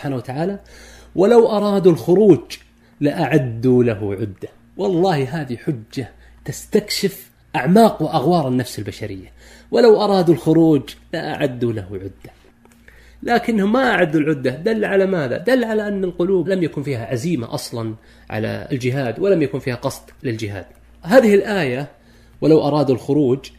سبحانه وتعالى ولو أرادوا الخروج لأعدوا له عدة. والله هذه حجة تستكشف أعماق وأغوار النفس البشرية. ولو أرادوا الخروج لأعدوا له عدة. لكنهم ما أعدوا العدة. دل على ماذا؟ دل على أن القلوب لم يكن فيها عزيمة أصلا على الجهاد ولم يكن فيها قصد للجهاد. هذه الآية ولو أرادوا الخروج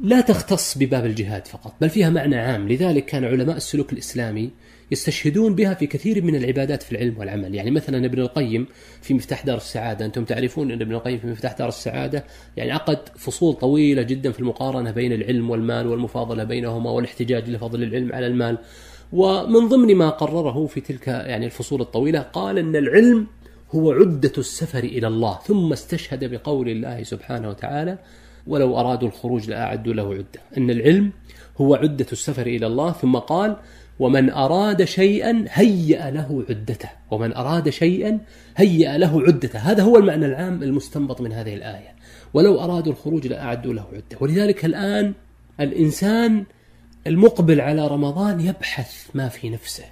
لا تختص بباب الجهاد فقط بل فيها معنى عام. لذلك كان علماء السلوك الإسلامي يستشهدون بها في كثير من العبادات في العلم والعمل. يعني مثلا ابن القيم في مفتاح دار السعادة أنتم تعرفون أن ابن القيم في مفتاح دار السعادة يعني عقد فصول طويلة جدا في المقارنة بين العلم والمال والمفاضلة بينهما والاحتجاج لفضل العلم على المال. ومن ضمن ما قرره في تلك يعني الفصول الطويلة قال أن العلم هو عدة السفر إلى الله ثم استشهد بقول الله سبحانه وتعالى ولو أرادوا الخروج لأعدوا له عدة. أن العلم هو عدة السفر إلى الله. ثم قال ومن أراد شيئا هيأ له عدته. ومن أراد شيئا هيأ له عدته. هذا هو المعنى العام المستنبط من هذه الآية. ولو أرادوا الخروج لأعدوا له عدة ولذلك الآن الإنسان المقبل على رمضان يبحث ما في نفسه.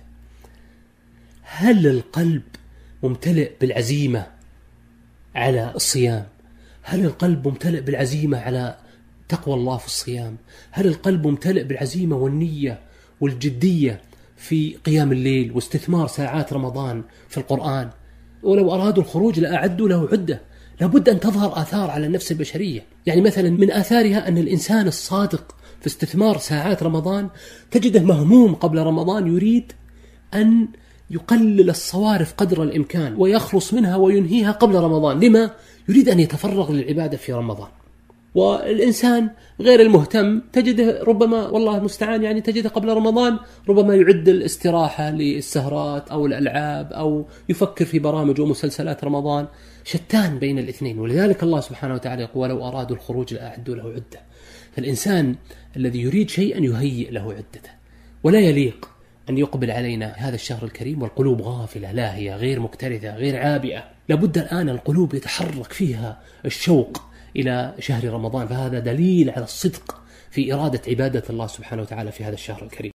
هل القلب ممتلئ بالعزيمة على الصيام؟ هل القلب ممتلئ بالعزيمة على تقوى الله في الصيام؟ هل القلب ممتلئ بالعزيمة والنية والجدية في قيام الليل واستثمار ساعات رمضان في القرآن؟ ولو أرادوا الخروج لأعدوا له عدة. لابد أن تظهر آثار على النفس البشرية. يعني مثلا من آثارها أن الإنسان الصادق في استثمار ساعات رمضان تجده مهموم قبل رمضان يريد أن يقلل الصوارف قدر الإمكان ويخلص منها وينهيها قبل رمضان. لما؟ يريد أن يتفرغ للعبادة في رمضان. والإنسان غير المهتم تجده ربما والله المستعان يعني تجده قبل رمضان ربما يعد الاستراحة للسهرات أو الألعاب أو يفكر في برامج ومسلسلات رمضان شتان بين الاثنين. ولذلك الله سبحانه وتعالى يقول ولو أرادوا الخروج لأعدوا له عدة. فالإنسان الذي يريد شيئا يهيئ له عدته. ولا يليق أن يقبل علينا هذا الشهر الكريم والقلوب غافلة لاهية غير مكترثة غير عابئة. لابد الآن القلوب يتحرك فيها الشوق إلى شهر رمضان فهذا دليل على الصدق في إرادة عبادة الله سبحانه وتعالى في هذا الشهر الكريم.